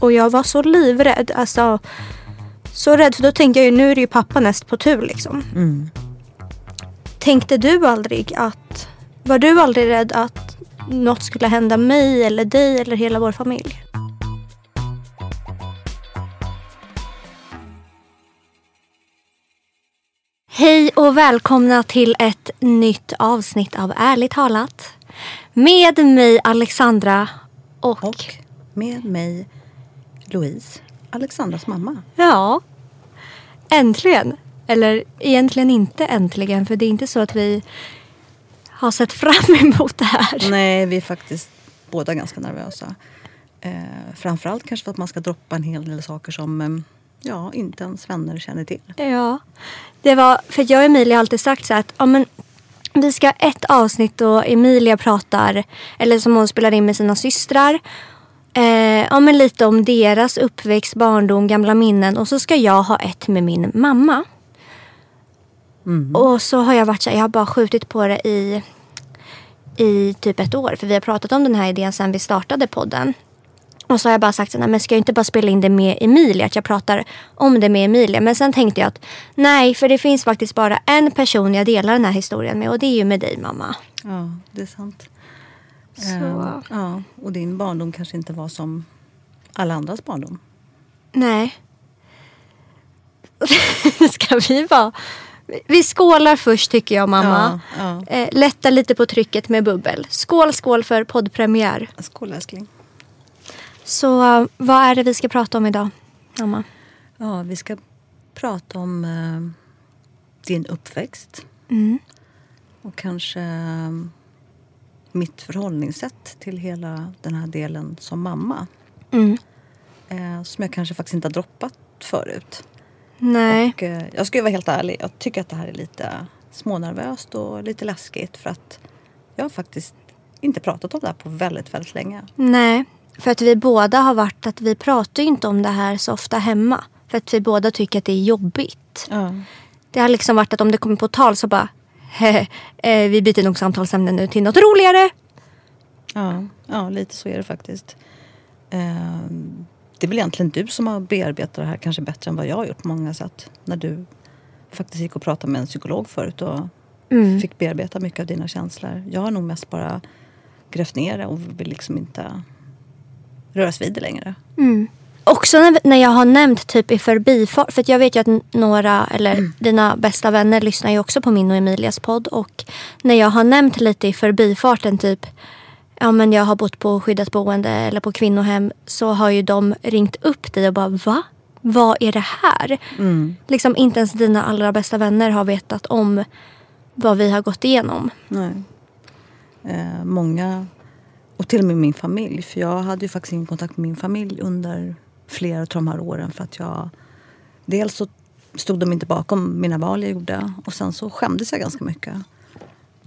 Och jag var så livrädd. Alltså, så rädd. För då tänkte jag ju nu är det ju pappa näst på tur liksom. Mm. Tänkte du aldrig att... Var du aldrig rädd att något skulle hända mig eller dig eller hela vår familj? Hej och välkomna till ett nytt avsnitt av Ärligt talat. Med mig Alexandra och... Och med mig Louise, Alexandras mamma. Ja, äntligen. Eller egentligen inte äntligen för det är inte så att vi har sett fram emot det här. Nej, vi är faktiskt båda ganska nervösa. Eh, framförallt kanske för att man ska droppa en hel del saker som eh, ja, inte ens vänner känner till. Ja, det var för jag och Emilia har alltid sagt så att ja, men, vi ska ha ett avsnitt då Emilia pratar, eller som hon spelar in med sina systrar. Eh, ja, men lite om deras uppväxt, barndom, gamla minnen. Och så ska jag ha ett med min mamma. Mm. Och så har jag varit så här, jag har bara skjutit på det i, i typ ett år. För vi har pratat om den här idén sedan vi startade podden. Och så har jag bara sagt här, men ska jag inte bara spela in det med Emilia? Att jag pratar om det med Emilia. Men sen tänkte jag att nej, för det finns faktiskt bara en person jag delar den här historien med. Och det är ju med dig mamma. Ja, det är sant. Så. Eh, ja, och din barndom kanske inte var som alla andras barndom. Nej. ska vi bara... Vi skålar först tycker jag mamma. Ja, ja. Eh, lätta lite på trycket med bubbel. Skål, skål för poddpremiär. Skål älskling. Så eh, vad är det vi ska prata om idag, mamma? Ja, vi ska prata om eh, din uppväxt. Mm. Och kanske mitt förhållningssätt till hela den här delen som mamma. Mm. Eh, som jag kanske faktiskt inte har droppat förut. Nej. Och, eh, jag ska ju vara helt ärlig, jag tycker att det här är lite smånervöst och lite läskigt för att jag har faktiskt inte pratat om det här på väldigt, väldigt länge. Nej. För att vi båda har varit att vi pratar ju inte om det här så ofta hemma. För att vi båda tycker att det är jobbigt. Ja. Det har liksom varit att om det kommer på tal så bara "Hehe, eh, vi byter nog samtalsämne nu till något roligare. Ja, ja lite så är det faktiskt. Ehm, det är väl egentligen du som har bearbetat det här kanske bättre än vad jag har gjort på många sätt. När du faktiskt gick och pratade med en psykolog förut och Mm. fick bearbeta mycket av dina känslor. Jag har nog mest bara grävt ner det och vill liksom inte röras vid det längre. Mm. Också när, när jag har nämnt typ i förbifart. För jag vet ju att några, eller dina bästa vänner lyssnar ju också på min och Emilias podd. Och när jag har nämnt lite i förbifarten typ. Ja men jag har bott på skyddat boende eller på kvinnohem. Så har ju de ringt upp dig och bara va? Vad är det här? Mm. Liksom inte ens dina allra bästa vänner har vetat om vad vi har gått igenom. Nej. Eh, många, och till och med min familj. För jag hade ju faktiskt ingen kontakt med min familj under flera av de här åren. För att jag, dels så stod de inte bakom mina val jag gjorde. Och sen så skämdes jag ganska mycket.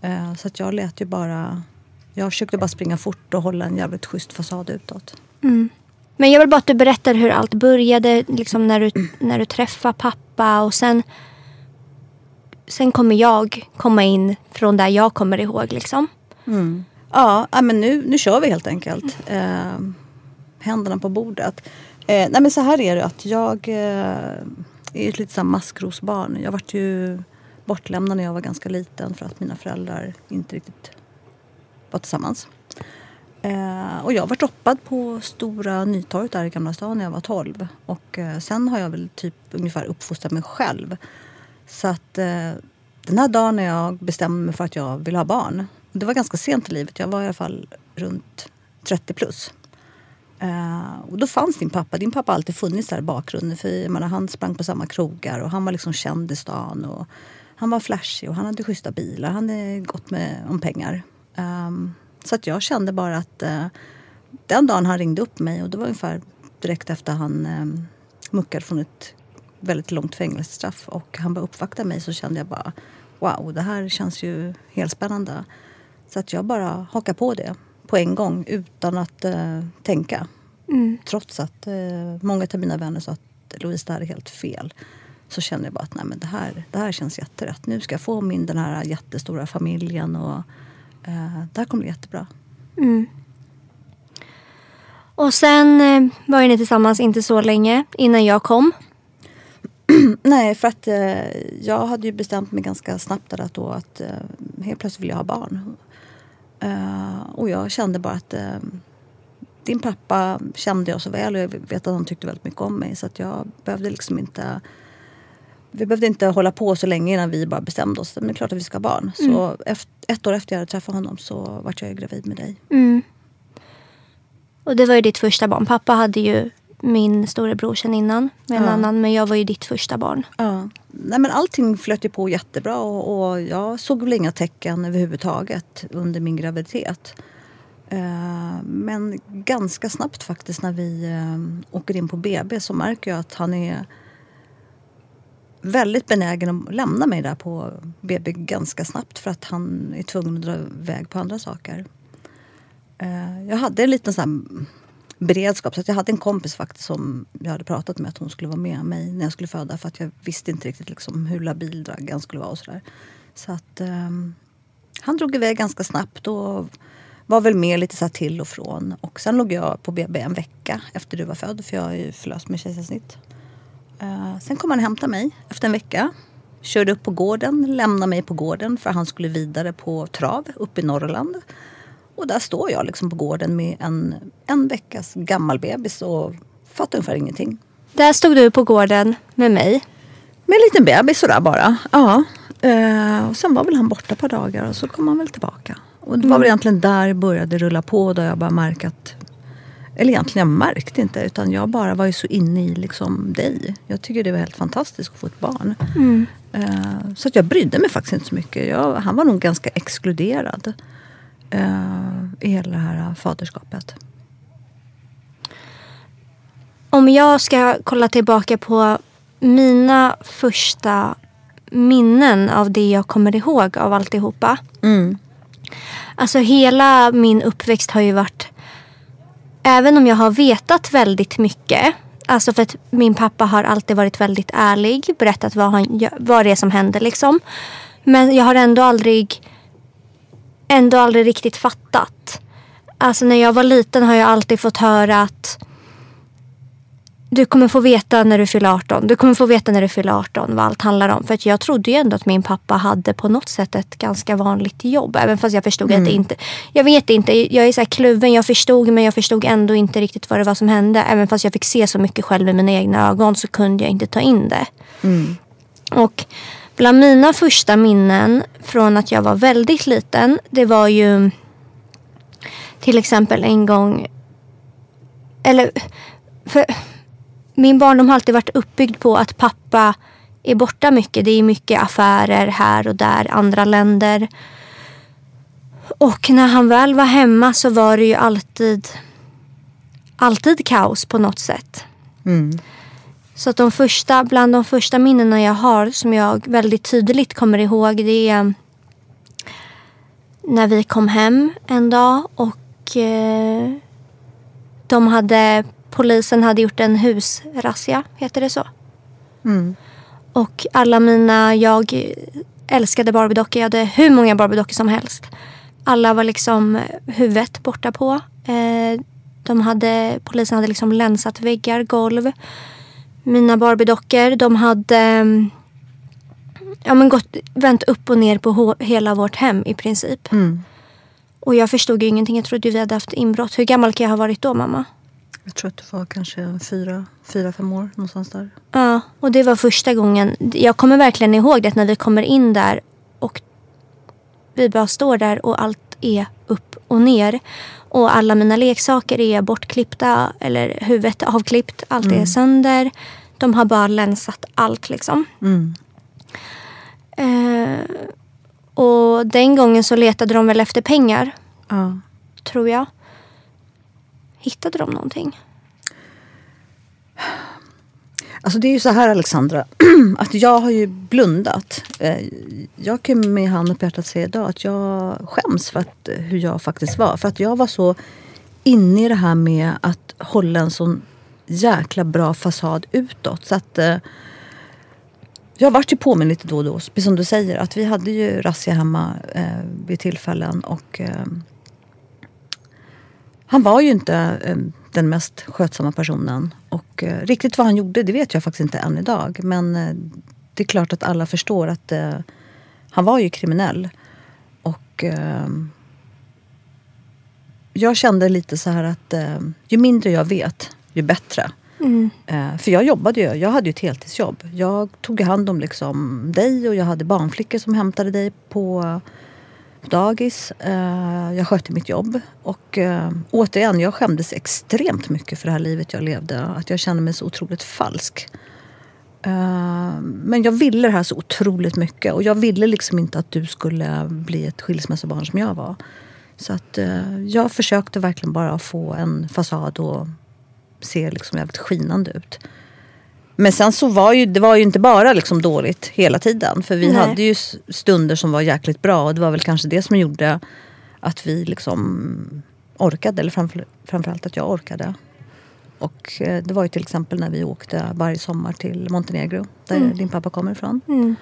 Eh, så att jag lät ju bara... Jag försökte bara springa fort och hålla en jävligt schysst fasad utåt. Men jag vill bara att du berättar hur allt började. Liksom när, du, när du träffade pappa och sen. Sen kommer jag komma in från där jag kommer ihåg. Liksom. Ja, ja, men nu, nu kör vi helt enkelt. Eh, händerna på bordet. Eh, nej men så här är det att jag eh, är ett litet maskrosbarn. Jag vart ju bortlämnad när jag var ganska liten för att mina föräldrar inte riktigt var tillsammans. Eh, och jag var droppad på Stora Nytorget där i Gamla stan när jag var 12. Och eh, sen har jag väl typ ungefär uppfostrat mig själv. Så att eh, den här dagen när jag bestämde mig för att jag ville ha barn. Det var ganska sent i livet. Jag var i alla fall runt 30 plus. Uh, och då fanns din pappa. Din pappa har alltid funnits där i bakgrunden. För menar, han sprang på samma krogar och han var liksom känd i stan. Och han var flashig och han hade schyssta bilar. Han hade gått med om pengar. Um, så att jag kände bara att uh, den dagen han ringde upp mig och det var ungefär direkt efter han um, muckade från ett väldigt långt fängelsestraff och han bara uppvaktade mig så kände jag bara wow, det här känns ju helt spännande. Så att jag bara hakade på det på en gång utan att eh, tänka. Trots att eh, många av mina vänner sa att Louise, det här är helt fel. Så kände jag bara att nej, men det, här, det här känns jätterätt. Nu ska jag få min den här jättestora familjen och eh, det här kommer bli jättebra. Och sen eh, var ni tillsammans inte så länge innan jag kom. Nej, för att eh, jag hade ju bestämt mig ganska snabbt där att, då att eh, helt plötsligt vill jag ha barn. Eh, och jag kände bara att eh, din pappa kände jag så väl och jag vet att han tyckte väldigt mycket om mig så att jag behövde liksom inte vi behövde inte hålla på så länge innan vi bara bestämde oss. Men det är klart att vi ska ha barn. Mm. Så efter, ett år efter jag hade träffat honom så vart jag gravid med dig. Mm. Och det var ju ditt första barn. Pappa hade ju min storebror sen innan med en ja. annan. Men jag var ju ditt första barn. Ja. Nej, men allting flöt ju på jättebra och, och jag såg väl inga tecken överhuvudtaget under min graviditet. Uh, men ganska snabbt faktiskt när vi uh, åker in på BB så märker jag att han är väldigt benägen att lämna mig där på BB ganska snabbt för att han är tvungen att dra iväg på andra saker. Uh, jag hade en liten sån beredskap. Så jag hade en kompis faktiskt som jag hade pratat med att hon skulle vara med mig när jag skulle föda för att jag visste inte riktigt liksom hur labil draggen skulle vara och sådär. Så att um, han drog iväg ganska snabbt och var väl med lite så till och från. Och sen låg jag på BB en vecka efter du var född för jag är ju förlöst med kejsarsnitt. Uh, sen kom han och hämtade mig efter en vecka. Körde upp på gården, lämnade mig på gården för han skulle vidare på trav uppe i Norrland. Och där står jag liksom på gården med en, en veckas gammal bebis och fattar ungefär ingenting. Där stod du på gården med mig? Med en liten bebis sådär bara. Ja. Uh, och sen var väl han borta ett par dagar och så kom han väl tillbaka. Och det var väl mm. egentligen där det började rulla på. Där jag bara märkte att... Eller egentligen jag märkte inte. Utan jag bara var ju så inne i liksom dig. Jag tycker det var helt fantastiskt att få ett barn. Mm. Uh, så att jag brydde mig faktiskt inte så mycket. Jag, han var nog ganska exkluderad uh, i hela det här faderskapet. Om jag ska kolla tillbaka på mina första minnen av det jag kommer ihåg av alltihopa. Mm. Alltså hela min uppväxt har ju varit... Även om jag har vetat väldigt mycket. Alltså för att min pappa har alltid varit väldigt ärlig. Berättat vad, han, vad det är som händer liksom. Men jag har ändå aldrig ändå aldrig riktigt fattat. Alltså när jag var liten har jag alltid fått höra att du kommer få veta när du fyller 18. Du kommer få veta när du fyller 18 vad allt handlar om. För att jag trodde ju ändå att min pappa hade på något sätt ett ganska vanligt jobb. Även fast jag förstod mm. att det mm. inte... Jag vet inte, jag är så här kluven. Jag förstod men jag förstod ändå inte riktigt vad det var som hände. Även fast jag fick se så mycket själv med mina egna ögon så kunde jag inte ta in det. Mm. Och Bland mina första minnen från att jag var väldigt liten, det var ju till exempel en gång, eller för min barndom har alltid varit uppbyggd på att pappa är borta mycket. Det är mycket affärer här och där, andra länder. Och när han väl var hemma så var det ju alltid, alltid kaos på något sätt. Mm. Så att de första, bland de första minnena jag har som jag väldigt tydligt kommer ihåg det är när vi kom hem en dag och eh, de hade, polisen hade gjort en husrazzia, heter det så? Mm. Och alla mina, jag älskade Barbiedockor, jag hade hur många Barbiedockor som helst. Alla var liksom huvudet borta på. Eh, de hade, polisen hade liksom länsat väggar, golv mina Barbie-dockor. De hade mm, ja, men gått, vänt upp och ner på hela vårt hem i princip. Mm. Och jag förstod ju ingenting. Jag trodde vi hade haft inbrott. Hur gammal kan jag ha varit då mamma? Jag tror att du var kanske fyra, fyra, fem år någonstans där. Ja, och det var första gången. Jag kommer verkligen ihåg det när vi kommer in där och vi bara står där och allt är upp och ner. Och alla mina leksaker är bortklippta eller huvudet avklippt. Allt mm. är sönder. De har bara länsat allt liksom. Mm. Eh, och den gången så letade de väl efter pengar. Ja. Tror jag. Hittade de någonting? Alltså det är ju så här Alexandra, att jag har ju blundat. Eh, jag kan med handen på hjärtat säga idag att jag skäms för att, eh, hur jag faktiskt var. För att jag var så inne i det här med att hålla en sån jäkla bra fasad utåt. Så att eh, jag vart ju påminn lite då och då, precis som du säger, att vi hade ju razzia hemma eh, vid tillfällen och eh, han var ju inte eh, den mest skötsamma personen. Och eh, riktigt vad han gjorde det vet jag faktiskt inte än idag. Men eh, det är klart att alla förstår att eh, han var ju kriminell. Och eh, jag kände lite så här att eh, ju mindre jag vet, ju bättre. Mm. Eh, för jag jobbade ju, jag hade ju ett heltidsjobb. Jag tog hand om liksom dig och jag hade barnflickor som hämtade dig på dagis. Eh, jag skötte mitt jobb. Och eh, återigen, jag skämdes extremt mycket för det här livet jag levde. Att jag kände mig så otroligt falsk. Eh, men jag ville det här så otroligt mycket. Och jag ville liksom inte att du skulle bli ett skilsmässobarn som jag var. Så att jag försökte verkligen bara få en fasad och se liksom jävligt skinande ut. Men sen så var ju, det var ju inte bara liksom dåligt hela tiden. För vi Nej. hade ju stunder som var jäkligt bra. Och det var väl kanske det som gjorde att vi liksom orkade. Eller framför, framförallt att jag orkade. Och eh, det var ju till exempel när vi åkte varje sommar till Montenegro. Där din pappa kommer ifrån. Mm.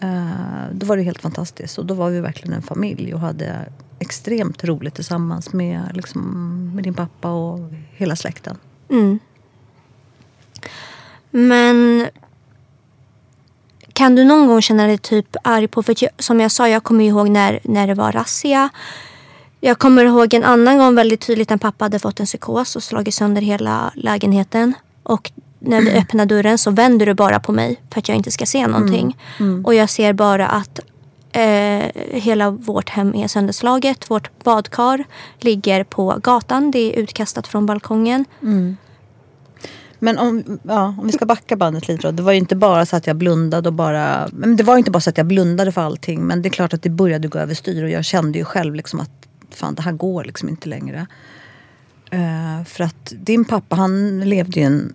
Eh, då var det helt fantastiskt. Och då var vi verkligen en familj och hade extremt roligt tillsammans med, liksom, med din pappa och hela släkten. Mm. Men kan du någon gång känna dig typ arg på, för som jag sa, jag kommer ihåg när, när det var razzia. Jag kommer ihåg en annan gång väldigt tydligt när pappa hade fått en psykos och slagit sönder hela lägenheten. Och när vi öppnar dörren så vänder du bara på mig för att jag inte ska se någonting. Och jag ser bara att eh, hela vårt hem är sönderslaget. Vårt badkar ligger på gatan. Det är utkastat från balkongen. Men om, ja, om vi ska backa bandet lite då. Det var ju inte bara så att jag blundade och bara... Men det var inte bara så att jag blundade för allting. Men det är klart att det började gå överstyr. Och jag kände ju själv liksom att fan det här går liksom inte längre. Eh, för att din pappa han levde ju i en,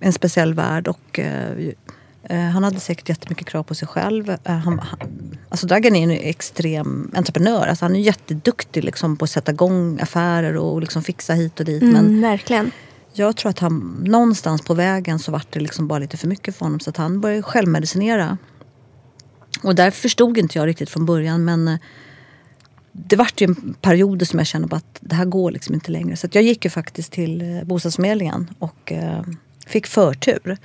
en speciell värld. Och eh, han hade säkert jättemycket krav på sig själv. Han, han, alltså Dragan är en extrem entreprenör. Alltså han är jätteduktig liksom på att sätta igång affärer och liksom fixa hit och dit. Men Mm, verkligen. Jag tror att han någonstans på vägen så vart det liksom bara lite för mycket för honom så att han började självmedicinera. Och där förstod inte jag riktigt från början men eh, det vart ju en period som jag kände att det här går liksom inte längre. Så jag gick ju faktiskt till eh, bostadsförmedlingen och eh, fick förtur.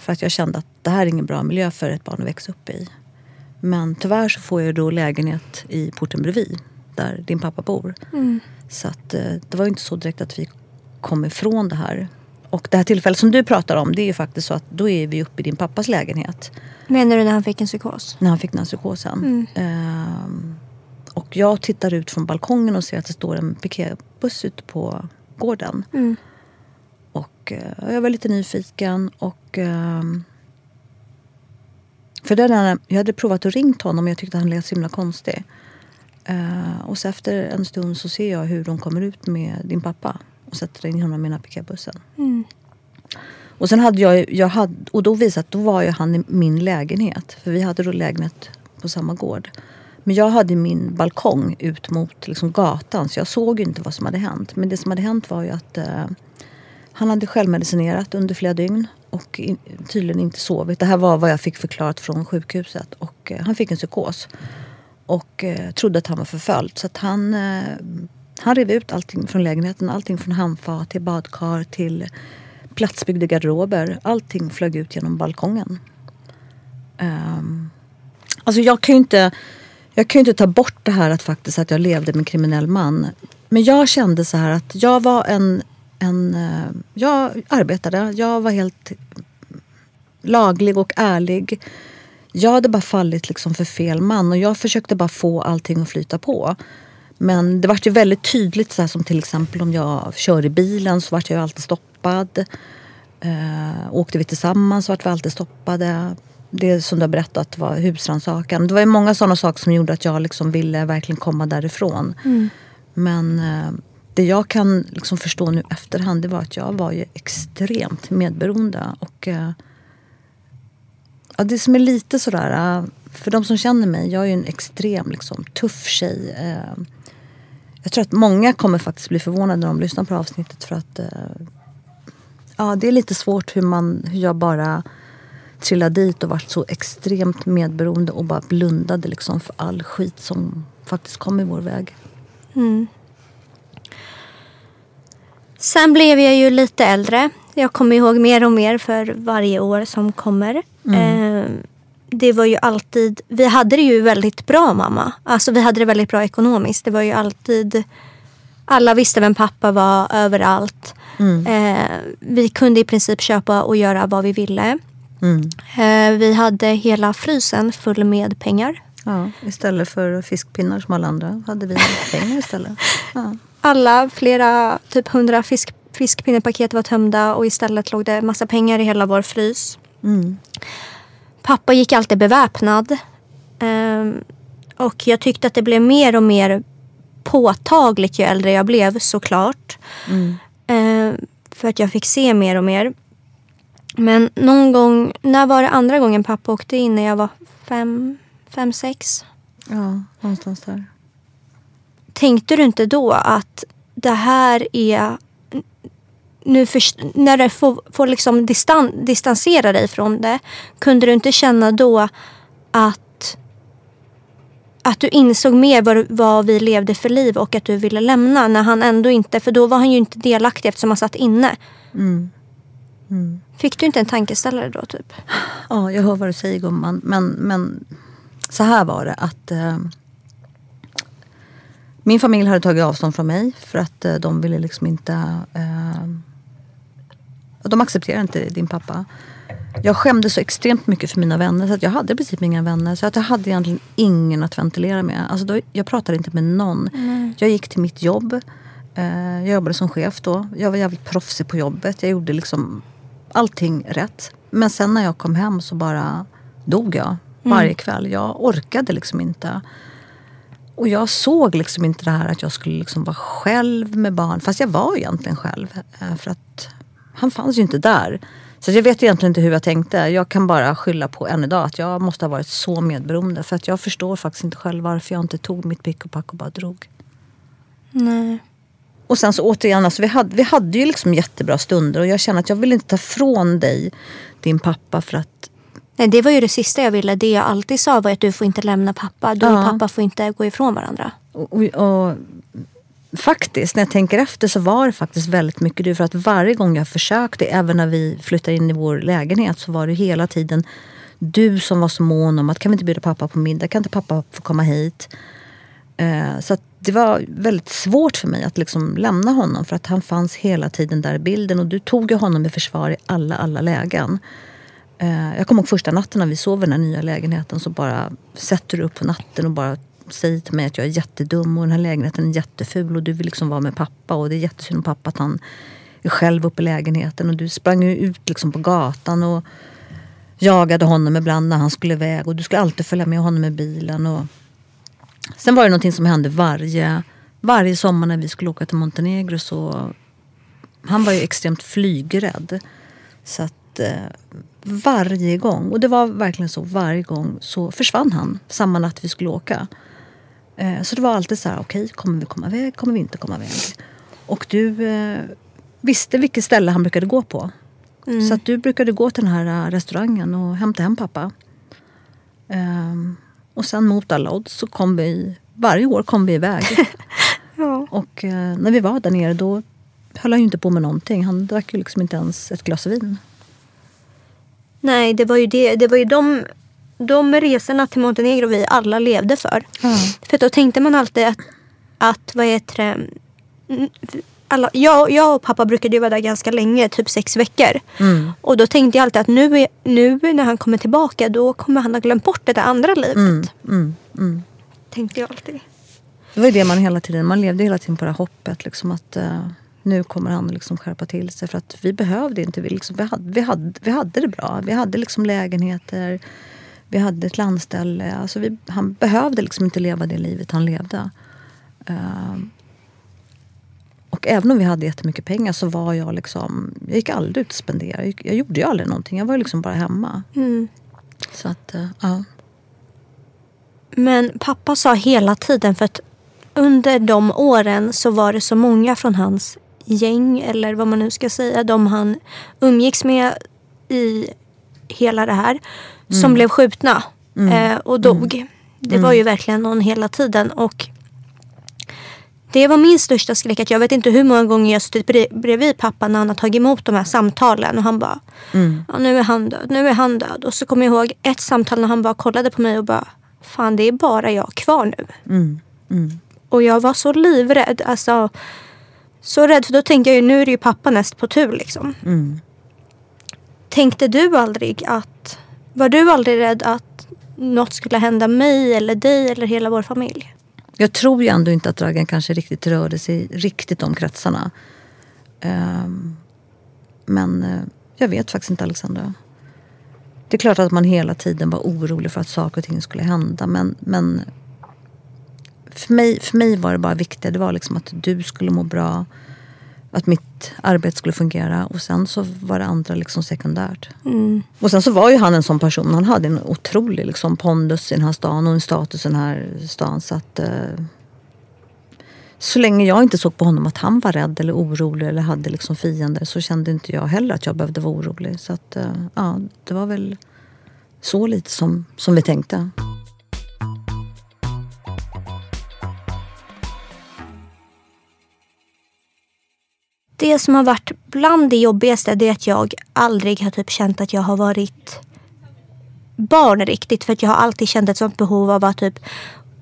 För att jag kände att det här är ingen bra miljö för ett barn att växa upp i. Men tyvärr så får jag då lägenhet i porten bredvid där din pappa bor. Så att, det var ju inte så direkt att vi kom ifrån det här. Och det här tillfället som du pratar om det är ju faktiskt så att då är vi uppe i din pappas lägenhet. Menar du när han fick en psykos? När han fick den här psykosen. Ehm, och jag tittar ut från balkongen och ser att det står en piketbuss ute på gården. Mm. Och eh, jag var lite nyfiken och... ehm, för den, jag hade provat att ringt honom men jag tyckte han lät så himla konstig. Eh, och så efter en stund så ser jag hur de kommer ut med din pappa och sätter in honom i den här piketbussen. Mm. Och sen hade jag, jag hade, och då visade att då var ju han i min lägenhet. För vi hade då lägenhet på samma gård. Men jag hade min balkong ut mot liksom gatan så jag såg inte vad som hade hänt. Men det som hade hänt var ju att eh, han hade självmedicinerat under flera dygn och in, tydligen inte sovit. Det här var vad jag fick förklarat från sjukhuset. Och eh, han fick en psykos. Och eh, trodde att han var förföljd. Så att han, eh, han rev ut allting från lägenheten. Allting från handfat till badkar till platsbyggda garderober. Allting flög ut genom balkongen. Um, alltså jag kan ju inte... Jag kan inte ta bort det här att faktiskt att jag levde med en kriminell man. Men jag kände så här att jag var en... en eh, jag arbetade. Jag var helt laglig och ärlig. Jag hade bara fallit liksom för fel man och jag försökte bara få allting att flyta på. Men det var ju väldigt tydligt, så här, som till exempel om jag kör i bilen så vart jag ju alltid stoppad. Eh, åkte vi tillsammans så vart vi alltid stoppade. Det som du har berättat var husrannsakan. Det var ju många sådana saker som gjorde att jag liksom ville verkligen komma därifrån. Men eh, det jag kan liksom förstå nu efterhand det var att jag var ju extremt medberoende. Och, eh, ja, det som är lite sådär, eh, för de som känner mig, jag är ju en extrem liksom, tuff tjej. Eh, jag tror att många kommer faktiskt bli förvånade när de lyssnar på avsnittet för att eh, ja, det är lite svårt hur, man, hur jag bara trillade dit och vart så extremt medberoende och bara blundade liksom för all skit som faktiskt kom i vår väg. Sen blev jag ju lite äldre. Jag kommer ihåg mer och mer för varje år som kommer. Eh, det var ju alltid, vi hade det ju väldigt bra mamma. Alltså vi hade det väldigt bra ekonomiskt. Det var ju alltid, alla visste vem pappa var överallt. Eh, vi kunde i princip köpa och göra vad vi ville. Mm. Eh, vi hade hela frysen full med pengar. Ja, istället för fiskpinnar som alla andra hade vi pengar istället. Ja. Alla, flera, typ hundra fisk, fiskpinnepaket var tömda och istället låg det massa pengar i hela vår frys. Mm. Pappa gick alltid beväpnad. Ehm, och jag tyckte att det blev mer och mer påtagligt ju äldre jag blev såklart. Mm. Ehm, för att jag fick se mer och mer. Men någon gång, när var det andra gången pappa åkte in? När jag var fem, fem sex? Ja, någonstans där. Tänkte du inte då att det här är... Nu först, när du får, får liksom distan, distansera dig från det. Kunde du inte känna då att, att du insåg mer vad, vad vi levde för liv och att du ville lämna när han ändå inte... För då var han ju inte delaktig eftersom han satt inne. Mm. Mm. Fick du inte en tankeställare då typ? Ja, jag hör vad du säger gumman. Men, men så här var det att eh, min familj hade tagit avstånd från mig för att eh, de ville liksom inte... Eh, de accepterade inte din pappa. Jag skämdes så extremt mycket för mina vänner så att jag hade i princip inga vänner. Så att jag hade egentligen ingen att ventilera med. Alltså då, jag pratade inte med någon. Jag gick till mitt jobb. Eh, jag jobbade som chef då. Jag var jävligt proffsig på jobbet. Jag gjorde liksom allting rätt. Men sen när jag kom hem så bara dog jag varje kväll. Jag orkade liksom inte. Och jag såg liksom inte det här att jag skulle liksom vara själv med barn. Fast jag var egentligen själv. eh, För att han fanns ju inte där. Så jag vet egentligen inte hur jag tänkte. Jag kan bara skylla på än idag att jag måste ha varit så medberoende. För att jag förstår faktiskt inte själv varför jag inte tog mitt pick och pack och bara drog. Nej. Och sen så återigen, alltså, vi, hade, vi hade ju liksom jättebra stunder och jag känner att jag vill inte ta från dig din pappa för att Nej, det var ju det sista jag ville. Det jag alltid sa var att du får inte lämna pappa. Du och Ja. pappa får inte gå ifrån varandra. Och, och, och faktiskt, när jag tänker efter så var det faktiskt väldigt mycket du. För att varje gång jag försökte, även när vi flyttade in i vår lägenhet, så var det hela tiden du som var så mån om att kan vi inte bjuda pappa på middag? Kan inte pappa få komma hit? Eh, så att det var väldigt svårt för mig att liksom lämna honom för att han fanns hela tiden där i bilden. Och du tog ju honom i försvar i alla, alla lägen. Eh, jag kommer ihåg första natten när vi sov i den här nya lägenheten så bara sätter du upp på natten och bara säger till mig att jag är jättedum och den här lägenheten är jätteful och du vill liksom vara med pappa och det är jättesynd om pappa att han är själv uppe i lägenheten och du sprang ju ut liksom på gatan och jagade honom ibland när han skulle iväg och du skulle alltid följa med honom i bilen. Och... Sen var det någonting som hände varje, varje sommar när vi skulle åka till Montenegro så han var ju extremt flygrädd. Så att eh, varje gång, och det var verkligen så varje gång, så försvann han samma natt vi skulle åka. Eh, så det var alltid så här, okej, kommer vi komma iväg, kommer vi inte komma iväg? Och du eh, visste vilket ställe han brukade gå på. Så att du brukade gå till den här eh, restaurangen och hämta hem pappa. Ehm, och sen mot alla odds så kom vi, varje år kom vi iväg. Ja. Och eh, när vi var där nere då höll han ju inte på med någonting. Han drack ju liksom inte ens ett glas vin. Nej, det var ju, det, det var ju de, de resorna till Montenegro vi alla levde för. För då tänkte man alltid att, att vad heter mm, alla, jag, jag och pappa brukade ju vara där ganska länge, typ sex veckor. Mm. Och då tänkte jag alltid att nu, nu när han kommer tillbaka då kommer han ha glömt bort det där andra livet. Mm, mm, mm. Tänkte jag alltid. Det var det man hela tiden, man levde hela tiden på det här hoppet. Liksom att eh, nu kommer han liksom skärpa till sig. För att vi behövde inte, vi, liksom, vi, hade, vi, hade, vi hade det bra. Vi hade liksom lägenheter, vi hade ett landställe. Alltså vi, han behövde liksom inte leva det livet han levde. Eh, och även om vi hade jättemycket pengar så var jag liksom, jag gick aldrig ut och spenderade. Jag, gick- jag gjorde ju aldrig någonting, jag var liksom bara hemma. Mm. Så att, eh, ja. Men pappa sa hela tiden för att under de åren så var det så många från hans gäng eller vad man nu ska säga, de han umgicks med i hela det här som blev skjutna eh, och dog. Det var ju verkligen någon hela tiden och Det var min största skräck. Att jag vet inte hur många gånger jag suttit bre- bredvid pappa när han har tagit emot de här samtalen. Och han bara, ja, nu är han död, nu är han död. Och så kommer jag ihåg ett samtal när han bara kollade på mig och bara, fan det är bara jag kvar nu. Och jag var så livrädd. Alltså, så rädd för då tänkte jag ju nu är det ju pappa näst på tur liksom. Tänkte du aldrig att, var du aldrig rädd att något skulle hända mig eller dig eller hela vår familj? Jag tror ju ändå inte att Dragan kanske riktigt rörde sig riktigt de kretsarna. Ehm, men eh, jag vet faktiskt inte Alexandra. Det är klart att man hela tiden var orolig för att saker och ting skulle hända. Men, men för, mig, för mig var det bara viktigt. Det var liksom att du skulle må bra. Att mitt arbete skulle fungera. Och sen så var det andra liksom sekundärt. Och sen så var ju han en sån person. Han hade en otrolig liksom pondus i den här stan och en status i den här stan. Så att... Eh, så länge jag inte såg på honom att han var rädd eller orolig eller hade liksom fiender så kände inte jag heller att jag behövde vara orolig. Så att, eh, ja, det var väl så lite som, som vi tänkte. Det som har varit bland det jobbigaste det är att jag aldrig har typ känt att jag har varit barn riktigt. För att jag har alltid känt ett sånt behov av att typ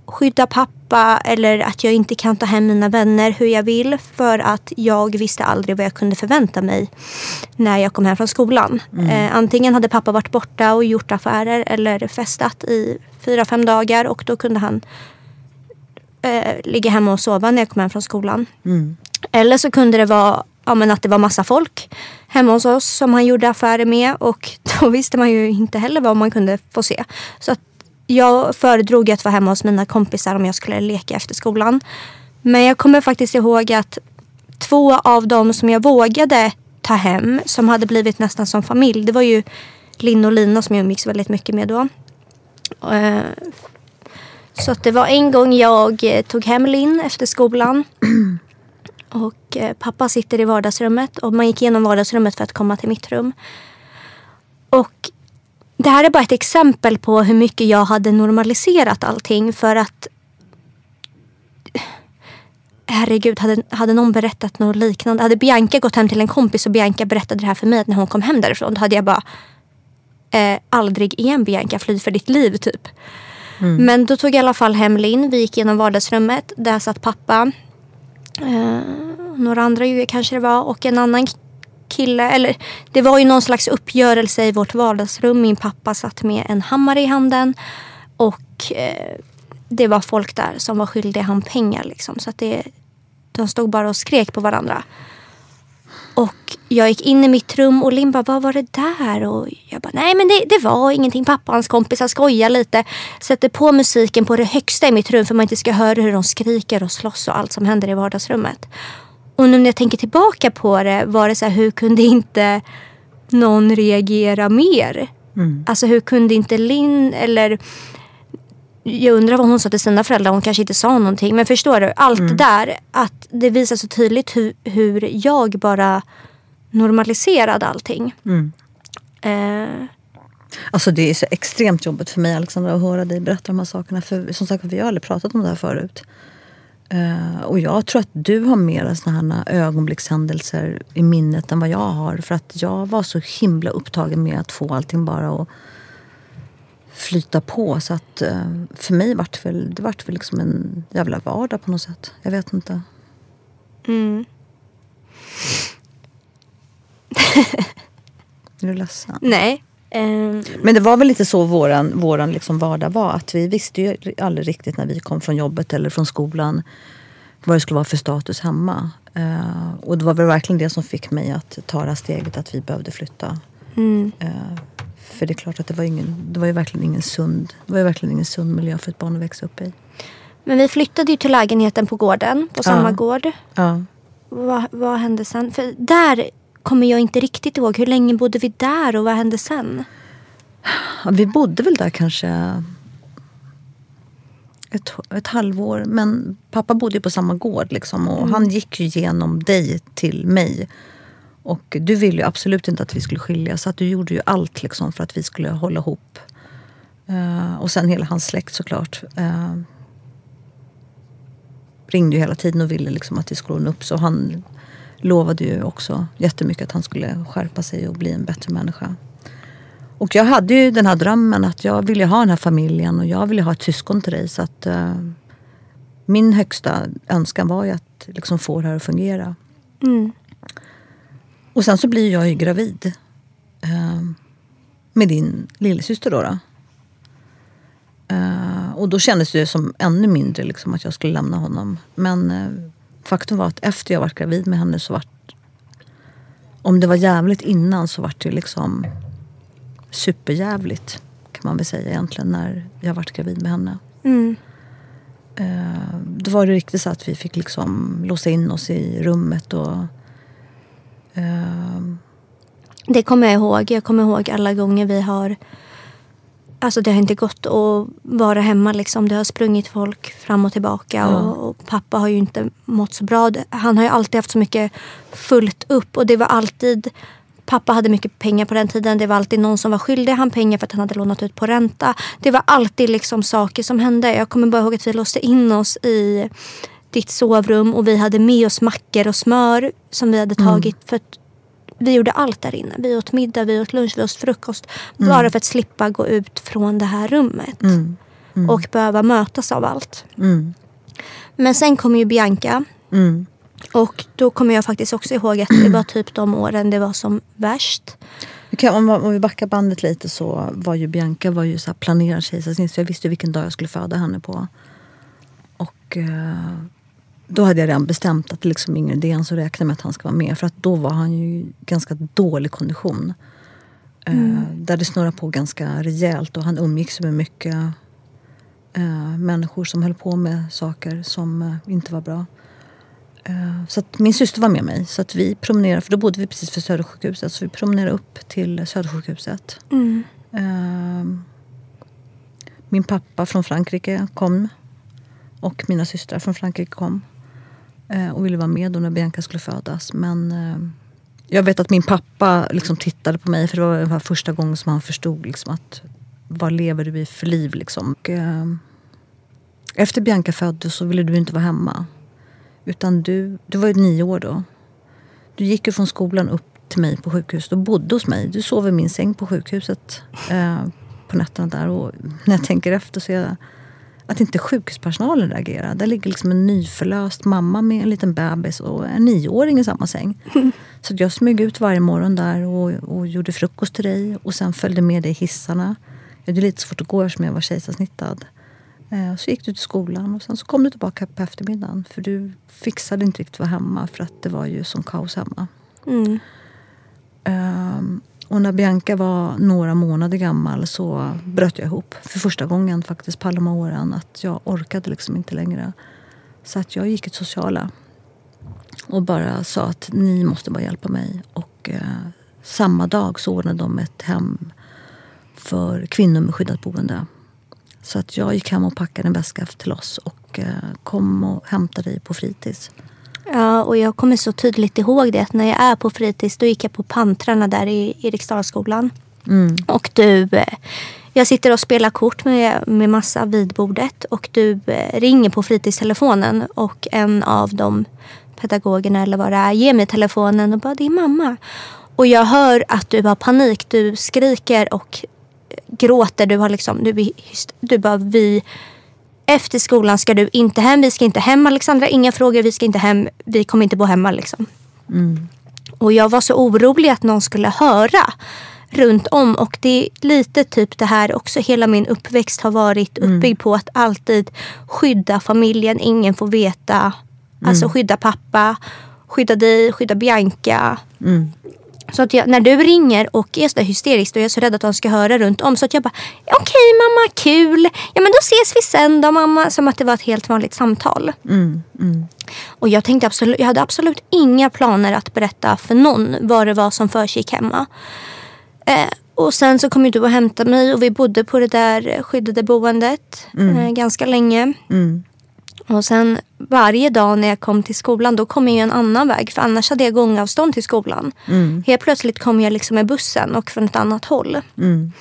skydda pappa eller att jag inte kan ta hem mina vänner hur jag vill. För att jag visste aldrig vad jag kunde förvänta mig när jag kom hem från skolan. Eh, antingen hade pappa varit borta och gjort affärer eller festat i fyra, fem dagar och då kunde han eh, ligga hemma och sova när jag kom hem från skolan. Eller så kunde det vara ja, men att det var massa folk hemma hos oss som han gjorde affärer med och då visste man ju inte heller vad man kunde få se. Så att jag föredrog att vara hemma hos mina kompisar om jag skulle leka efter skolan. Men jag kommer faktiskt ihåg att två av dem som jag vågade ta hem som hade blivit nästan som familj. Det var ju Linn och Lina som jag umgicks väldigt mycket med då. Eh, så att det var en gång jag eh, tog hem Linn efter skolan. Och eh, pappa sitter i vardagsrummet och man gick igenom vardagsrummet för att komma till mitt rum. Och det här är bara ett exempel på hur mycket jag hade normaliserat allting för att Herregud, hade, hade någon berättat något liknande? Hade Bianca gått hem till en kompis och Bianca berättade det här för mig när hon kom hem därifrån. Då hade jag bara eh, aldrig igen Bianca, fly för ditt liv typ. Men då tog jag i alla fall hem Linn. Vi gick igenom vardagsrummet. Där satt pappa. Eh, några andra djur kanske det var. Och en annan kille. Eller det var ju någon slags uppgörelse i vårt vardagsrum. Min pappa satt med en hammare i handen. Och eh, det var folk där som var skyldiga han pengar. Liksom. Så att det, de stod bara och skrek på varandra. Och jag gick in i mitt rum och Linn bara, vad var det där? Och jag bara, nej men det, det var ingenting. Pappa och hans kompisar skojar lite. Sätter på musiken på det högsta i mitt rum för man inte ska höra hur de skriker och slåss och allt som händer i vardagsrummet. Och nu när jag tänker tillbaka på det var det så här, hur kunde inte någon reagera mer? Alltså hur kunde inte Linn eller jag undrar vad hon sa till sina föräldrar. Hon kanske inte sa någonting. Men förstår du? Allt det där. Att det visar så tydligt hur, hur jag bara normaliserade allting. Eh, Alltså det är så extremt jobbigt för mig Alexandra att höra dig berätta de här sakerna. För som sagt vi har aldrig pratat om det här förut. Eh, och jag tror att du har mera såna här ögonblickshändelser i minnet än vad jag har. För att jag var så himla upptagen med att få allting bara att flyta på. Så att eh, för mig vart det väl, det vart väl liksom en jävla vardag på något sätt. Jag vet inte. mm. Är du ledsen? Nej. Eh, Men det var väl lite så våran, våran liksom vardag var. Att vi visste ju aldrig riktigt när vi kom från jobbet eller från skolan vad det skulle vara för status hemma. Eh, och det var väl verkligen det som fick mig att ta det här steget att vi behövde flytta. mm. Eh, för det är klart att det var, ingen, det var ju verkligen ingen sund, det var ju verkligen ingen sund miljö för ett barn att växa upp i. Men vi flyttade ju till lägenheten på gården. På samma Ja. gård. Ja. Vad, vad hände sen? För där kommer jag inte riktigt ihåg. Hur länge bodde vi där och vad hände sen? Ja, Vi bodde väl där kanske ett, ett halvår. Men pappa bodde ju på samma gård liksom, och han gick ju genom dig till mig. Och du ville ju absolut inte att vi skulle skiljas så att du gjorde ju allt liksom, för att vi skulle hålla ihop. Uh, och sen hela hans släkt såklart. Uh, ringde ju hela tiden och ville liksom att vi skulle ordna upp. Så han lovade ju också jättemycket att han skulle skärpa sig och bli en bättre människa. Och jag hade ju den här drömmen att jag ville ha den här familjen och jag ville ha ett syskon till dig. Så att uh, min högsta önskan var ju att liksom få det här att fungera. Mm. Och sen så blir jag ju gravid. Uh, med din lillasyster då. då. Uh, och då kändes det som ännu mindre liksom, att jag skulle lämna honom. Men uh, faktum var att efter jag var gravid med henne så vart... Om det var jävligt innan så vart det liksom superjävligt. Kan man väl säga egentligen när jag vart gravid med henne. Mm. Uh, då var det riktigt så att vi fick liksom låsa in oss i rummet och... det kommer jag ihåg. Jag kommer ihåg alla gånger vi har Alltså det har inte gått att vara hemma. Liksom. Det har sprungit folk fram och tillbaka. Ja. Och, och, pappa har ju inte mått så bra. Han har ju alltid haft så mycket fullt upp. Och det var alltid... Pappa hade mycket pengar på den tiden. Det var alltid någon som var skyldig han pengar för att han hade lånat ut på ränta. Det var alltid liksom saker som hände. Jag kommer bara ihåg att vi låste in oss i ditt sovrum och vi hade med oss mackor och smör som vi hade mm. tagit. Mm. För att vi gjorde allt där inne. Vi åt middag, vi åt lunch, vi åt frukost. Mm. Bara för att slippa gå ut från det här rummet. Mm. Mm. Och behöva mötas av allt. Mm. Men sen kom ju Bianca. Och då kommer jag faktiskt också ihåg att det var typ de åren det var som värst. Okay, om, om vi backar bandet lite så var ju Bianca var ju så planerad kejsarsnitt. Så jag visste vilken dag jag skulle föda henne på. Och... Uh då hade jag redan bestämt att det liksom ingen idé ens att räkna med att han ska vara med. För att då var han ju i ganska dålig kondition. Eh, mm. Där det snurrade på ganska rejält och han umgicks med mycket uh, människor som höll på med saker som uh, inte var bra. så att min syster var med mig. Så att vi promenerade, för då bodde vi precis för Södersjukhuset. Så vi promenerade upp till Södersjukhuset. Mm. min pappa från Frankrike kom. Och mina systrar från Frankrike kom. Eh, och ville vara med då när Bianca skulle födas. Men eh, jag vet att min pappa liksom tittade på mig för det var, det första gången som han förstod liksom att vad lever du i för liv liksom. Och, eh, efter Bianca föddes så ville du inte vara hemma. Utan du, du var ju nio år då. Du gick ju från skolan upp till mig på sjukhuset och bodde hos mig. Du sov i min säng på sjukhuset eh, på nätterna där. Och när jag tänker efter så är jag att inte sjukhuspersonalen reagerar. Där ligger liksom en nyförlöst mamma med en liten bebis och en nioåring i samma säng. Mm. Så jag smög ut varje morgon där och, och, gjorde frukost till dig och sen följde med dig i hissarna. Jag hade lite svårt att gå eftersom jag var kejsarsnittad. Eh, så gick du till skolan och sen så kom du tillbaka på eftermiddagen. För du fixade inte riktigt att vara hemma för att det var ju som kaos hemma. Mm. Um, och när Bianca var några månader gammal så bröt jag ihop. För första gången faktiskt på alla de åren. Att jag orkade liksom inte längre. Så att jag gick till sociala. Och bara sa att ni måste bara hjälpa mig. Och eh, samma dag så ordnade de ett hem för kvinnor med skyddat boende. Så att jag gick hem och packade en väska till oss och eh, kom och hämtade dig på fritids. Ja, och jag kommer så tydligt ihåg det att när jag är på fritids då gick jag på Pantrarna där i Eriksdalsskolan. Mm. Och du, eh, jag sitter och spelar kort med, med massa vid bordet och du eh, ringer på fritidstelefonen och en av de pedagogerna eller vad det är ger mig telefonen och bara det är mamma. Och jag hör att du har panik, du skriker och gråter. Du har liksom, du, du bara vi efter skolan ska du inte hem. Vi ska inte hem Alexandra. Inga frågor. Vi ska inte hem. Vi kommer inte bo hemma liksom. Mm. Och jag var så orolig att någon skulle höra runt om. Och det är lite typ det här också. Hela min uppväxt har varit mm. uppbyggd på att alltid skydda familjen. Ingen får veta. Mm. Alltså skydda pappa, skydda dig, skydda Bianca. Mm. Så att jag, när du ringer och är så hysterisk och jag är så rädd att de ska höra runt om. Så att jag bara, okej okay, mamma, kul. Ja men då ses vi sen då mamma. Som att det var ett helt vanligt samtal. Mm, mm. Och jag, tänkte absolut, jag hade absolut inga planer att berätta för någon vad det var som försiggick hemma. Eh, och sen så kom du och hämtade mig och vi bodde på det där skyddade boendet mm. eh, ganska länge. Och sen varje dag när jag kom till skolan då kom jag en annan väg. För annars hade jag gångavstånd till skolan. Mm. Helt plötsligt kom jag liksom med bussen och från ett annat håll. Mm.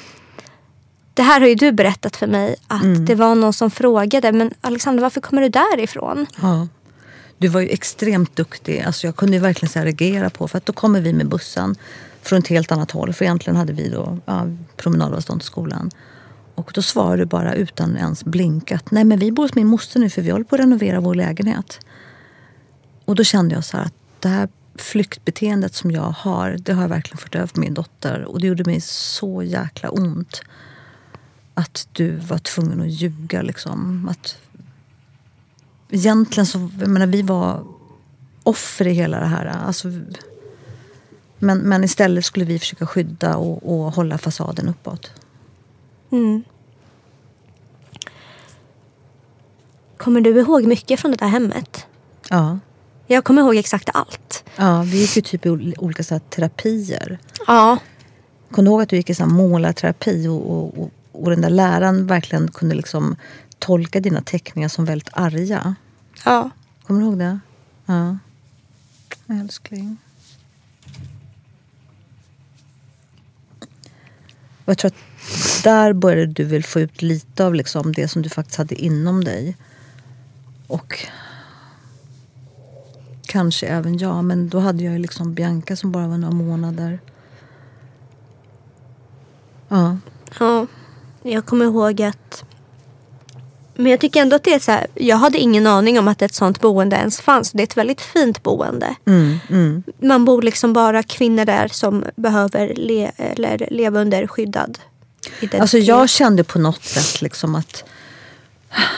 Det här har ju du berättat för mig att mm. det var någon som frågade. Men Alexander varför kommer du därifrån? Ja. Du var ju extremt duktig. Alltså jag kunde verkligen så reagera på för att då kommer vi med bussen från ett helt annat håll. För egentligen hade vi då ja, promenadavstånd till skolan. Och då svarade du bara utan ens blinkat. Nej men vi bor hos min moster nu för vi håller på att renovera vår lägenhet. Och då kände jag så här att det här flyktbeteendet som jag har, det har jag verkligen fört över på min dotter. Och det gjorde mig så jäkla ont. Att du var tvungen att ljuga liksom. Att egentligen så, jag menar vi var offer i hela det här. Alltså, men, men istället skulle vi försöka skydda och, och hålla fasaden uppåt. Mm. Kommer du ihåg mycket från det där hemmet? Ja. Jag kommer ihåg exakt allt. Ja, vi gick ju typ i ol- olika så här, terapier. Ja. Kommer du ihåg att du gick i så här målarterapi och, och, och, och den där läraren verkligen kunde liksom tolka dina teckningar som väldigt arga? Ja. Kommer du ihåg det? Ja. Älskling. Och jag tror att där började du väl få ut lite av liksom det som du faktiskt hade inom dig. Och kanske även jag, men då hade jag ju liksom Bianca som bara var några månader. Ja. Ja. Jag kommer ihåg att... Men jag tycker ändå att det är så här. Jag hade ingen aning om att ett sånt boende ens fanns. Det är ett väldigt fint boende. Mm, mm. Man bor liksom bara kvinnor där som behöver le, eller leva under skyddad identitet. Alltså jag kände på något sätt liksom att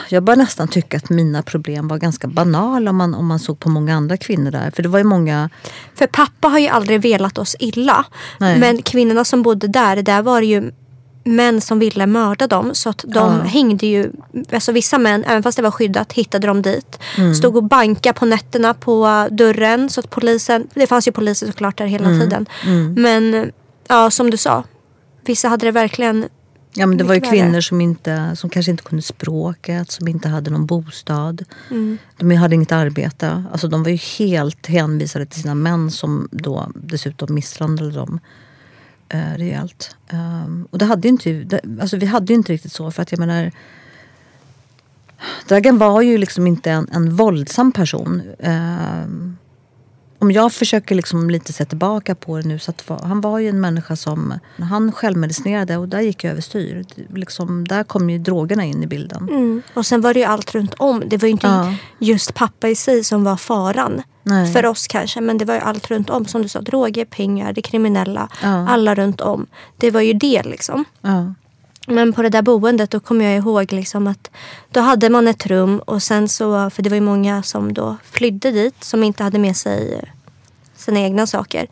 jag började nästan tycka att mina problem var ganska banala om man, om man såg på många andra kvinnor där. För det var ju många... För pappa har ju aldrig velat oss illa. Nej. Men kvinnorna som bodde där, där var det ju män som ville mörda dem. Så att de Ja. hängde ju, alltså vissa män, även fast det var skyddat, hittade de dit. Mm. Stod och banka på nätterna på dörren. Så att polisen, det fanns ju poliser såklart där hela Mm. tiden. Men ja, som du sa. Vissa hade det verkligen Ja, men det var ju kvinnor som, inte, som kanske inte kunde språket, som inte hade någon bostad. Mm. De hade inget arbete. Alltså, de var ju helt hänvisade till sina män som då dessutom misshandlade dem eh, rejält. Um, och det hade ju inte, det, alltså, vi hade ju inte riktigt så. För att jag menar, Dragan var ju liksom inte en, en våldsam person. Ehm, om jag försöker liksom lite se tillbaka på det nu så att han var ju en människa som han självmedicinerade och där gick jag överstyr. Liksom, där kom ju drogerna in i bilden. Mm. Och sen var det ju allt runt om. Det var ju inte Ja. just pappa i sig som var faran. Nej. För oss kanske. Men det var ju allt runt om. Som du sa, droger, pengar, det kriminella. Ja. Alla runt om. Det var ju det liksom. Ja. Men på det där boendet då kommer jag ihåg liksom att då hade man ett rum och sen så, för det var ju många som då flydde dit som inte hade med sig sina egna saker.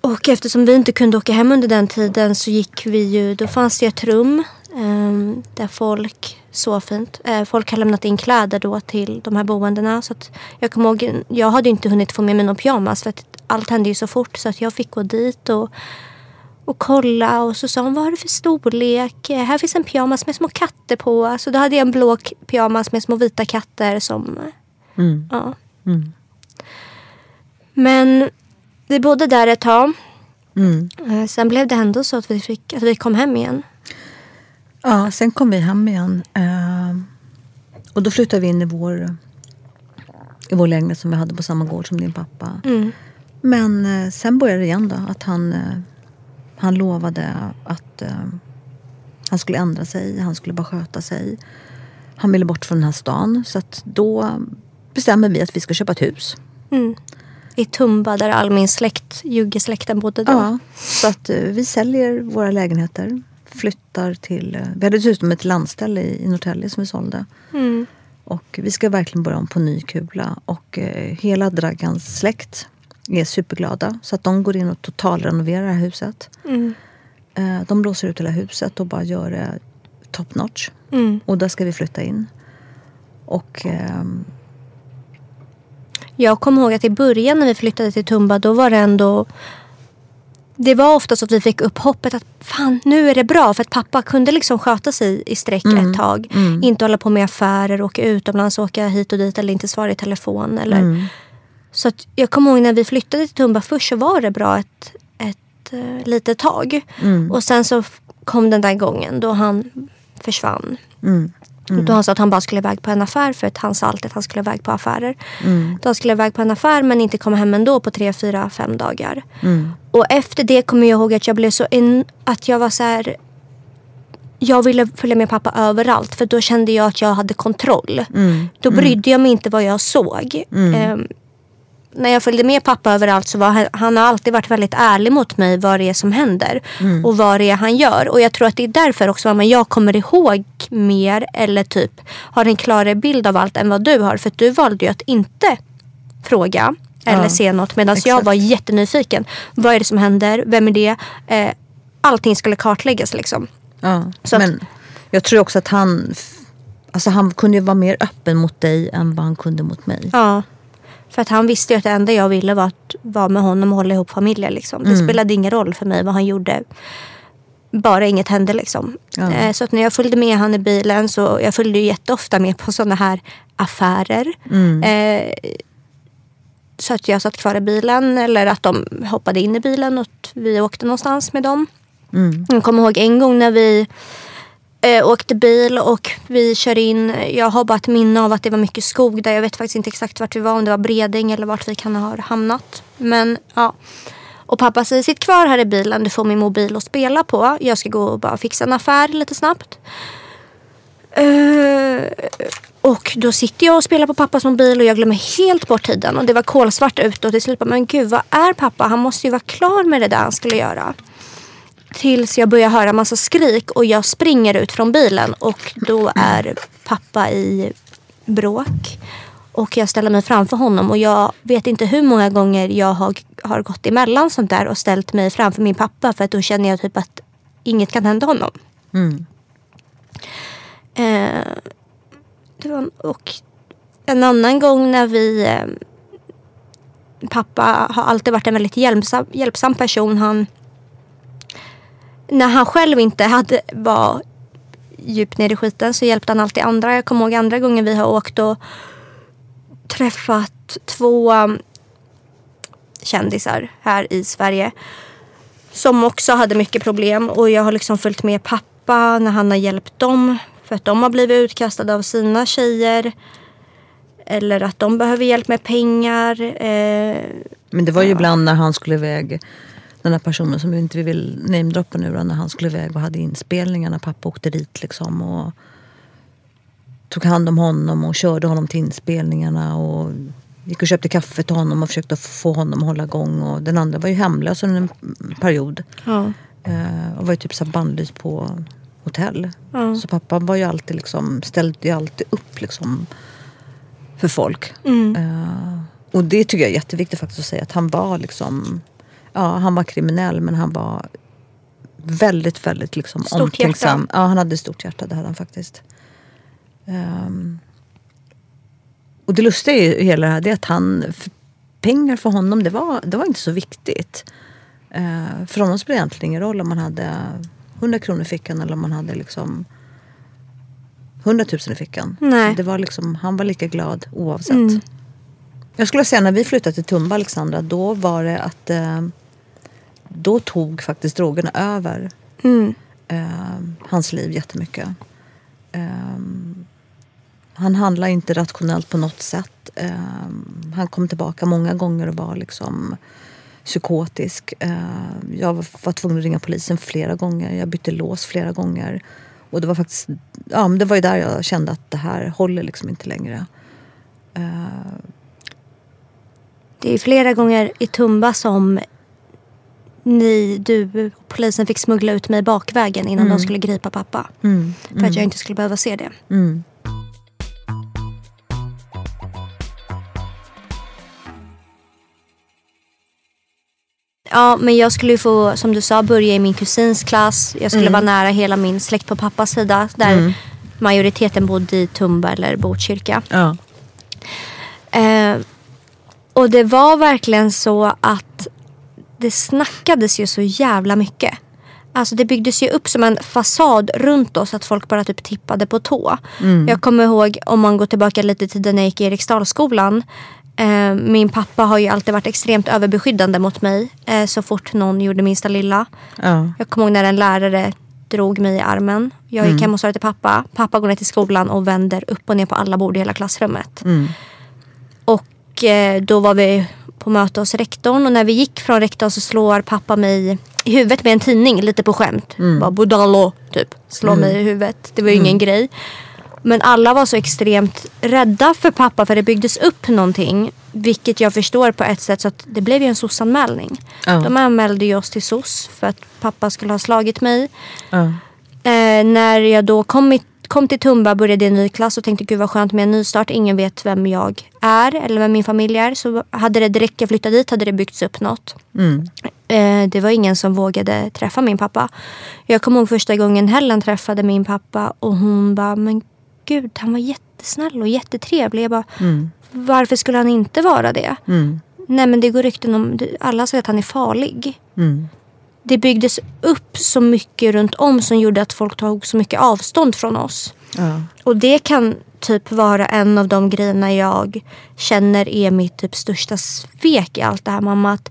Och eftersom vi inte kunde åka hem under den tiden så gick vi ju, då fanns det ett rum eh, där folk Så fint. Eh, folk har lämnat in kläder då till de här boendena. Så att jag kommer ihåg, jag hade inte hunnit få med mig någon pyjamas för att allt hände ju så fort så att jag fick gå dit och och kolla och så sa hon vad har du för storlek? Här finns en pyjamas med små katter på. Så då hade jag en blå pyjamas med små vita katter som... Mm. Ja. Mm. Men vi bodde där ett tag. Mm. Eh, Sen blev det ändå så att vi, fick, att vi kom hem igen. Ja, sen kom vi hem igen. Eh, och då flyttade vi in i vår, i vår lägenhet som vi hade på samma gård som din pappa. Mm. Men eh, sen började det igen då. Att han, han lovade att eh, han skulle ändra sig. Han skulle bara sköta sig. Han ville bort från den här stan. Så då bestämmer vi att vi ska köpa ett hus. Mm. I Tumba där all min släkt, juggesläkten bodde då. Ja, så att eh, vi säljer våra lägenheter. Flyttar till... eh, Vi hade dessutom ett landställe i, i Norrtälje som vi sålde. Mm. Och vi ska verkligen börja om på ny kula. Och eh, hela Dragans släkt är superglada. Så att de går in och totalrenoverar det här huset. Mm. Eh, de blåser ut hela huset och bara gör det top notch. Mm. Och där ska vi flytta in. Och ehm, Jag kommer ihåg att i början när vi flyttade till Tumba då var det ändå det var ofta så att vi fick upp hoppet att fan nu är det bra för att pappa kunde liksom sköta sig i sträck Mm. ett tag. Inte hålla på med affärer, åka utomlands, åka hit och dit eller inte svara i telefon. Eller. Mm. Så att jag kommer ihåg när vi flyttade till Tumba först så var det bra ett, ett uh, litet tag. Mm. Och sen så kom den där gången då han försvann. mm, Då han sa att han bara skulle iväg på en affär för att han sa alltid att han skulle iväg på affärer. Mm. Då han skulle iväg på en affär men inte komma hem ändå på tre, fyra, fem dagar. Mm. Och efter det kommer jag ihåg att jag blev så in, att jag var så här. Jag ville följa med pappa överallt för då kände jag att jag hade kontroll. Mm. Då brydde jag mig inte vad jag såg. Ehm, när jag följde med pappa överallt så var han, han har alltid varit väldigt ärlig mot mig vad det är som händer. Och vad det är han gör. Och jag tror att det är därför också mamma, jag kommer ihåg mer eller typ har en klarare bild av allt än vad du har. För att du valde ju att inte fråga eller Ja, se något. Medan jag var jättenyfiken. Vad är det som händer? Vem är det? Eh, allting skulle kartläggas liksom. Ja. Så att- Men jag tror också att han, alltså han kunde ju vara mer öppen mot dig än vad han kunde mot mig. Ja. För att han visste ju att det enda jag ville var att vara med honom och hålla ihop familjen. Liksom. Det spelade ingen roll för mig vad han gjorde. Bara inget hände liksom. Ja. Eh, Så att när jag följde med han i bilen så jag följde ju jätteofta med på sådana här affärer. Eh, så att jag satt kvar i bilen eller att de hoppade in i bilen och vi åkte någonstans med dem. Mm. Jag kommer ihåg en gång när vi eh, åkte bil och vi kör in. Jag har bara ett minne av att det var mycket skog där. Jag vet faktiskt inte exakt vart vi var. Om det var Bredäng eller vart vi kan ha hamnat. Men ja. Och pappa säger sitt kvar här i bilen. Du får min mobil att spela på. Jag ska gå och bara fixa en affär lite snabbt. Uh, och då sitter jag och spelar på pappas mobil och jag glömmer helt bort tiden. Och det var kolsvart ute och till slut bara, men gud vad är pappa? Han måste ju vara klar med det där han skulle göra. Tills jag börjar höra massa skrik och jag springer ut från bilen och då är pappa i bråk. Och jag ställer mig framför honom och jag vet inte hur många gånger jag har, har gått emellan sånt där och ställt mig framför min pappa för att då känner jag typ att inget kan hända honom. Mm. Eh, och en annan gång när vi... Eh, pappa har alltid varit en väldigt hjälpsam, hjälpsam person. Han, när han själv inte hade, var djupt ner i skiten så hjälpte han alltid andra. Jag kommer ihåg andra gånger vi har åkt och träffat två um, kändisar här i Sverige. Som också hade mycket problem och jag har liksom följt med pappa när han har hjälpt dem. För att de har blivit utkastade av sina tjejer. Eller att de behöver hjälp med pengar. Eh, Men det var ju ibland när han skulle iväg, den här personen som vi inte vill namedroppa nu då, när han skulle iväg och hade inspelningar när pappa åkte dit liksom och tog hand om honom och körde honom till inspelningarna och gick och köpte kaffe till honom och försökte få honom att hålla igång och den andra var ju hemlös under en period ja. eh, och var ju typ så här bannlyst på hotell. Ja. Så pappa var ju alltid liksom, ställde ju alltid upp liksom för folk. Mm. Eh, och det tycker jag är jätteviktigt faktiskt att säga att han var liksom, ja han var kriminell men han var väldigt, väldigt liksom Stort omtänksam. hjärta. Ja han hade stort hjärta, det hade han faktiskt. Ehm, och det lustiga i hela det här det är att han, pengar för honom det var, det var inte så viktigt. Uh, för honom spelade det egentligen ingen roll om man hade 100 kronor i fickan eller om man hade liksom 100 000 i fickan. Nej. Det var liksom, han var lika glad oavsett. Mm. Jag skulle säga när vi flyttade till Tumba, Alexandra, då var det att eh, då tog faktiskt drogerna över Mm. eh, hans liv jättemycket. Eh, han handlade inte rationellt på något sätt. Eh, han kom tillbaka många gånger och var liksom psykotisk. Eh, jag var, tvungen att ringa polisen flera gånger. Jag bytte lås flera gånger. Och det var faktiskt, ja men det var ju där jag kände att det här håller liksom inte längre. Eh, Det är flera gånger i Tumba som ni, du och polisen fick smuggla ut mig bakvägen innan de skulle gripa pappa. mm, För att jag inte skulle behöva se det. mm. Ja, men jag skulle få, som du sa, börja i min kusins klass. Jag skulle Mm. vara nära hela min släkt på pappas sida. Där majoriteten bodde i Tumba eller Botkyrka. Ja. Eh, och det var verkligen så att det snackades ju så jävla mycket. Alltså det byggdes ju upp som en fasad runt oss att folk bara typ tippade på tå. Jag kommer ihåg om man går tillbaka lite tiden när jag gick i Eriksdalsskolan. Eh, min pappa har ju alltid varit extremt överbeskyddande mot mig eh, så fort någon gjorde minsta lilla. Ja. Jag kommer ihåg när en lärare drog mig i armen. Jag gick hem och sa det till pappa. Pappa går ner till skolan och vänder upp och ner på alla bord i hela klassrummet. Mm. Och eh, då var vi på möte hos rektorn och när vi gick från rektorn så slår pappa mig i huvudet med en tidning lite på skämt. Mm. Bara Budalo typ. Slår mig i huvudet. Det var ju ingen grej. Men alla var så extremt rädda för pappa för det byggdes upp någonting. Vilket jag förstår på ett sätt så att det blev ju en SOS-anmälning. Ja. De anmälde ju oss till SOS för att pappa skulle ha slagit mig. Ja. Eh, när jag då kom, i, kom till Tumba började i en ny klass och tänkte gud vad skönt med en nystart. Ingen vet vem jag är eller vem min familj är. Så hade det direkt jag flyttade dit hade det byggts upp något. Mm. Eh, det var ingen som vågade träffa min pappa. Jag kommer ihåg första gången Helen träffade min pappa och hon bara men gud han var jättesnäll och jättetrevlig. Jag bara Mm. varför skulle han inte vara det? Mm. Nej men det går rykten om, alla säger att han är farlig. Mm. Det byggdes upp så mycket runt om som gjorde att folk tog så mycket avstånd från oss. Ja. Och det kan typ vara en av de grejerna jag känner är mitt typ största svek i allt det här mamma. Att,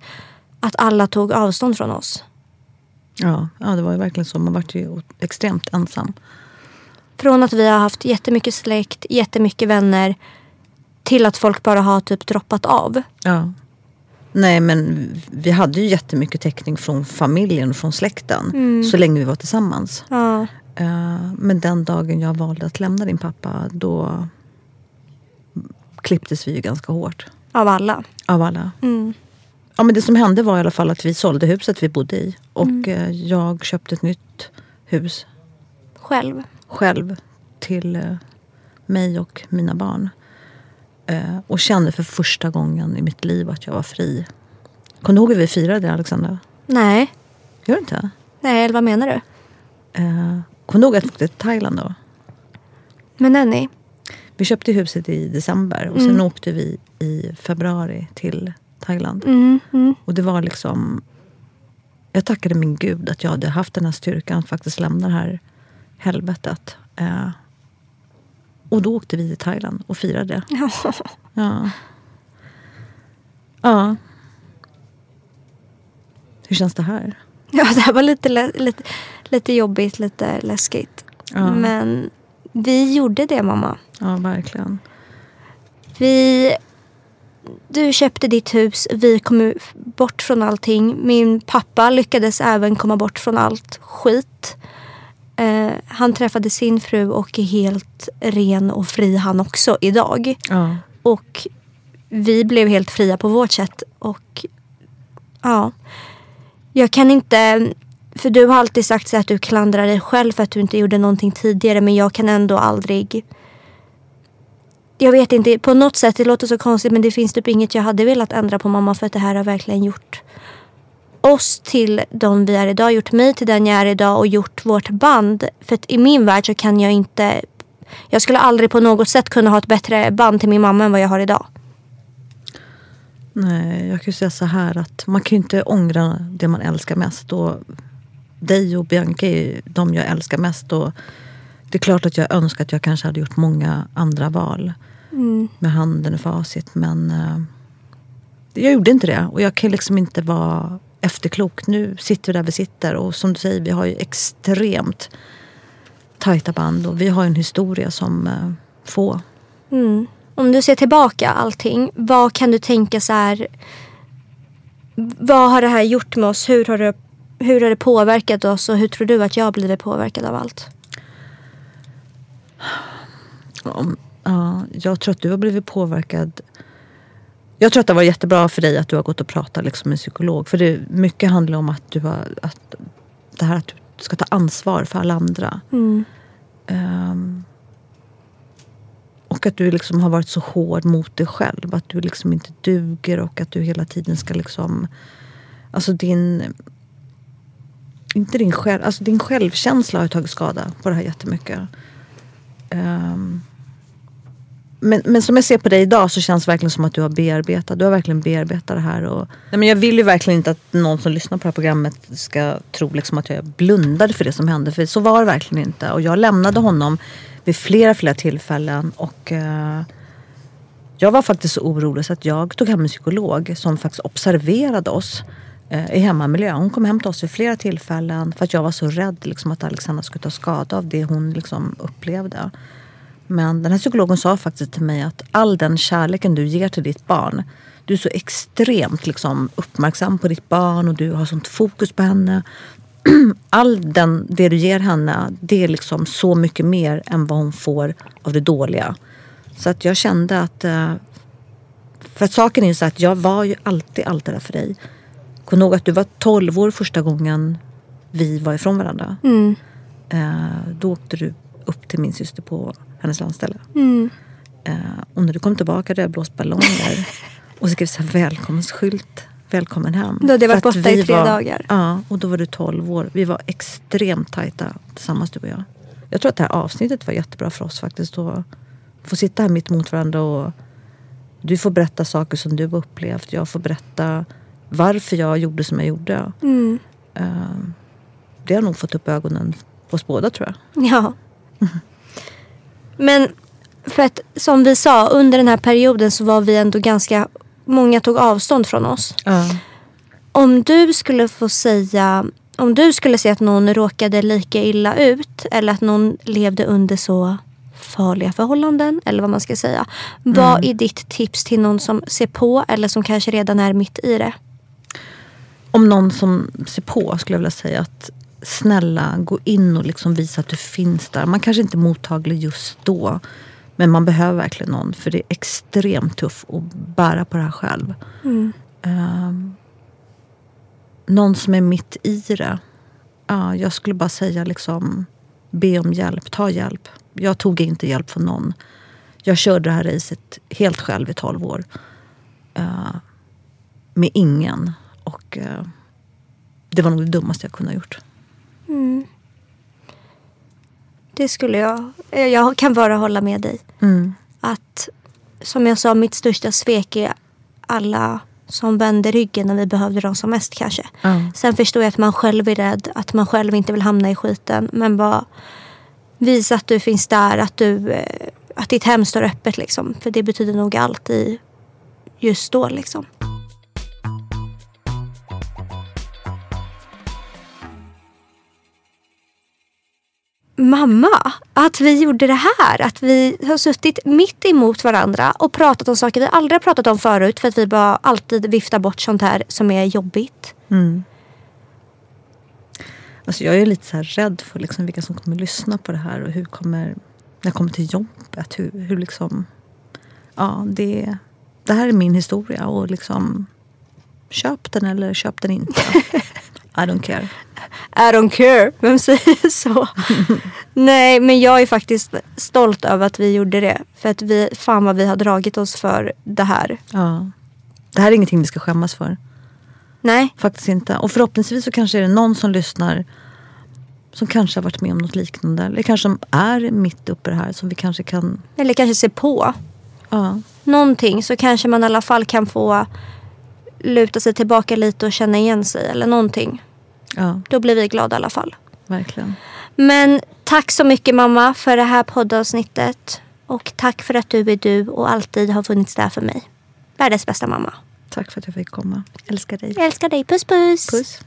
att alla tog avstånd från oss. Ja. ja, det var ju verkligen så. Man vart ju extremt ensam. Från att vi har haft jättemycket släkt, jättemycket vänner till att folk bara har typ droppat av. Ja. Nej men vi hade ju jättemycket täckning från familjen från släkten. Så länge vi var tillsammans. Ja. Eh, Men den dagen jag valde att lämna din pappa då klipptes vi ju ganska hårt. Av alla. Av alla. Mm. Ja, men det som hände var i alla fall att vi sålde huset vi bodde i. Och eh, jag köpte ett nytt hus Själv. själv till eh, mig och mina barn. Eh, och kände för första gången i mitt liv att jag var fri. Kommer du ihåg hur vi firade det Alexandra? Nej. Gör du inte? Nej, eller vad menar du? Eh, kommer du ihåg att vi åkte till Thailand då? Men Nenny. Vi köpte huset i december och sen åkte vi i februari till Thailand. Mm, mm. Och det var liksom... Jag tackade min gud att jag hade haft den här styrkan att faktiskt lämna det här helvetet. Eh, och då åkte vi till Thailand och firade. Ja. Ja. Hur känns det här? Ja, det här var lite, lite, lite jobbigt, lite läskigt. Ja. Men vi gjorde det mamma. Ja, verkligen. Vi, du köpte ditt hus, vi kom bort från allting. Min pappa lyckades även komma bort från allt skit. Eh, han träffade sin fru och är helt ren och fri han också idag. Ja. Och vi blev helt fria på vårt sätt. Och ja, jag kan inte... För du har alltid sagt så att du klandrar dig själv för att du inte gjorde någonting tidigare. Men jag kan ändå aldrig... Jag vet inte, på något sätt, det låter så konstigt men det finns typ inget jag hade velat ändra på mamma för att det här har verkligen gjort oss till de vi är idag, gjort mig till den jag är idag och gjort vårt band. För att i min värld så kan jag inte... Jag skulle aldrig på något sätt kunna ha ett bättre band till min mamma än vad jag har idag. Nej, jag kan ju säga så här att man kan ju inte ångra det man älskar mest. Och dig och Bianca är de jag älskar mest. Och det är klart att jag önskar att jag kanske hade gjort många andra val med handen i facit. Men eh, jag gjorde inte det. Och jag kan liksom inte vara efterklok. Nu sitter vi där vi sitter. Och som du säger, vi har ju extremt tajta band. Och vi har en historia som eh, få. Mm. Om du ser tillbaka allting, vad kan du tänka så här? Vad har det här gjort med oss? Hur har det, hur har det påverkat oss och hur tror du att jag blivit påverkad av allt? Ja, jag tror att du har blivit påverkad. Jag tror att det var jättebra för dig att du har gått och pratat liksom med en psykolog. För det, mycket handlar om att du har, att det här att du ska ta ansvar för alla andra. Mm. Ehm, och att du liksom har varit så hård mot dig själv. Att du liksom inte duger och att du hela tiden ska liksom... Alltså din... Inte din själv, alltså din självkänsla har tagit skada på det här jättemycket. Ehm, men, men som jag ser på dig idag så känns det verkligen som att du har bearbetat. Du har verkligen bearbetat det här. Och, nej men jag vill ju verkligen inte att någon som lyssnar på det här programmet ska tro liksom att jag blundade för det som hände. För så var det verkligen inte. Och jag lämnade honom vid flera, flera tillfällen. Och eh, jag var faktiskt så orolig så att jag tog hem en psykolog som faktiskt observerade oss. eh, i hemmamiljö. Hon kom hem till oss vid flera tillfällen för att jag var så rädd liksom, att Alexandra skulle ta skada av det hon liksom, upplevde. Men den här psykologen sa faktiskt till mig att all den kärleken du ger till ditt barn du är så extremt liksom, uppmärksam på ditt barn och du har sånt fokus på henne. All den, det du ger henne, det är liksom så mycket mer än vad hon får av det dåliga. Så att jag kände att... eh, För att saken är ju så att jag var ju alltid, alltid där för dig. Kom ihåg att du var 12 år första gången vi var ifrån varandra. Mm. Eh, Då åkte du upp till min syster på hennes landställe. Mm. Eh, Och när du kom tillbaka hade jag blåst ballonger. Och skrev så här välkomstskylt. Välkommen hem. Då hade varit borta i tre var, dagar. Ja, och då var du 12 år. Vi var extremt tajta tillsammans du och jag. Jag tror att det här avsnittet var jättebra för oss faktiskt. Att få sitta här mitt emot varandra och du får berätta saker som du har upplevt. Jag får berätta varför jag gjorde som jag gjorde. Mm. Eh, Det har nog fått upp ögonen på oss båda tror jag. Ja. Men för att som vi sa, under den här perioden så var vi ändå ganska... Många tog avstånd från oss. Ja. Om du skulle få säga... Om du skulle säga att någon råkade lika illa ut eller att någon levde under så farliga förhållanden eller vad man ska säga. Vad är ditt tips till någon som ser på eller som kanske redan är mitt i det? Om någon som ser på skulle jag vilja säga att snälla gå in och liksom visa att du finns där. Man kanske inte är mottaglig just då. Men man behöver verkligen någon. För det är extremt tufft att bära på det här själv. Ehm, någon som är mitt i det. Ja, jag skulle bara säga liksom be om hjälp. Ta hjälp. Jag tog inte hjälp från någon. Jag körde det här racet helt själv i 12 år. Eh, med ingen. Och eh, det var nog det dummaste jag kunde ha gjort. Det skulle jag... Jag kan bara hålla med dig. Mm. att som jag sa, mitt största svek är alla som vände ryggen när vi behövde dem som mest kanske. Ja. Sen förstår jag att man själv är rädd, att man själv inte vill hamna i skiten. Men bara visa att du finns där, att, du, eh, att ditt hem står öppet. Liksom. För det betyder nog allt i just då. Liksom. Mamma, att vi gjorde det här. Att vi har suttit mitt emot varandra och pratat om saker vi aldrig har pratat om förut. För att vi bara alltid viftar bort sånt här som är jobbigt. Mm. Alltså jag är lite så rädd för liksom vilka som kommer lyssna på det här och hur kommer, när jag kommer till jobbet. Hur, hur liksom, ja, det, det här är min historia och liksom köp den eller köp den inte. I don't care. I don't care. Vem säger så? Nej, men jag är faktiskt stolt över att vi gjorde det. För att vi, fan vad vi har dragit oss för det här. Ja. Det här är ingenting vi ska skämmas för. Nej, Faktiskt inte. Och förhoppningsvis så kanske är det någon som lyssnar som kanske har varit med om något liknande. Eller kanske är mitt uppe i det här som vi kanske kan... eller kanske se på. Ja, Någonting så kanske man i alla fall kan få luta sig tillbaka lite och känna igen sig. Eller någonting. ja Då blir vi glada i alla fall. verkligen. Men tack så mycket mamma för det här poddavsnittet. Och tack för att du är du och alltid har funnits där för mig. Världens bästa mamma. Tack för att jag fick komma. Älskar dig. Jag älskar dig. Puss puss. Puss.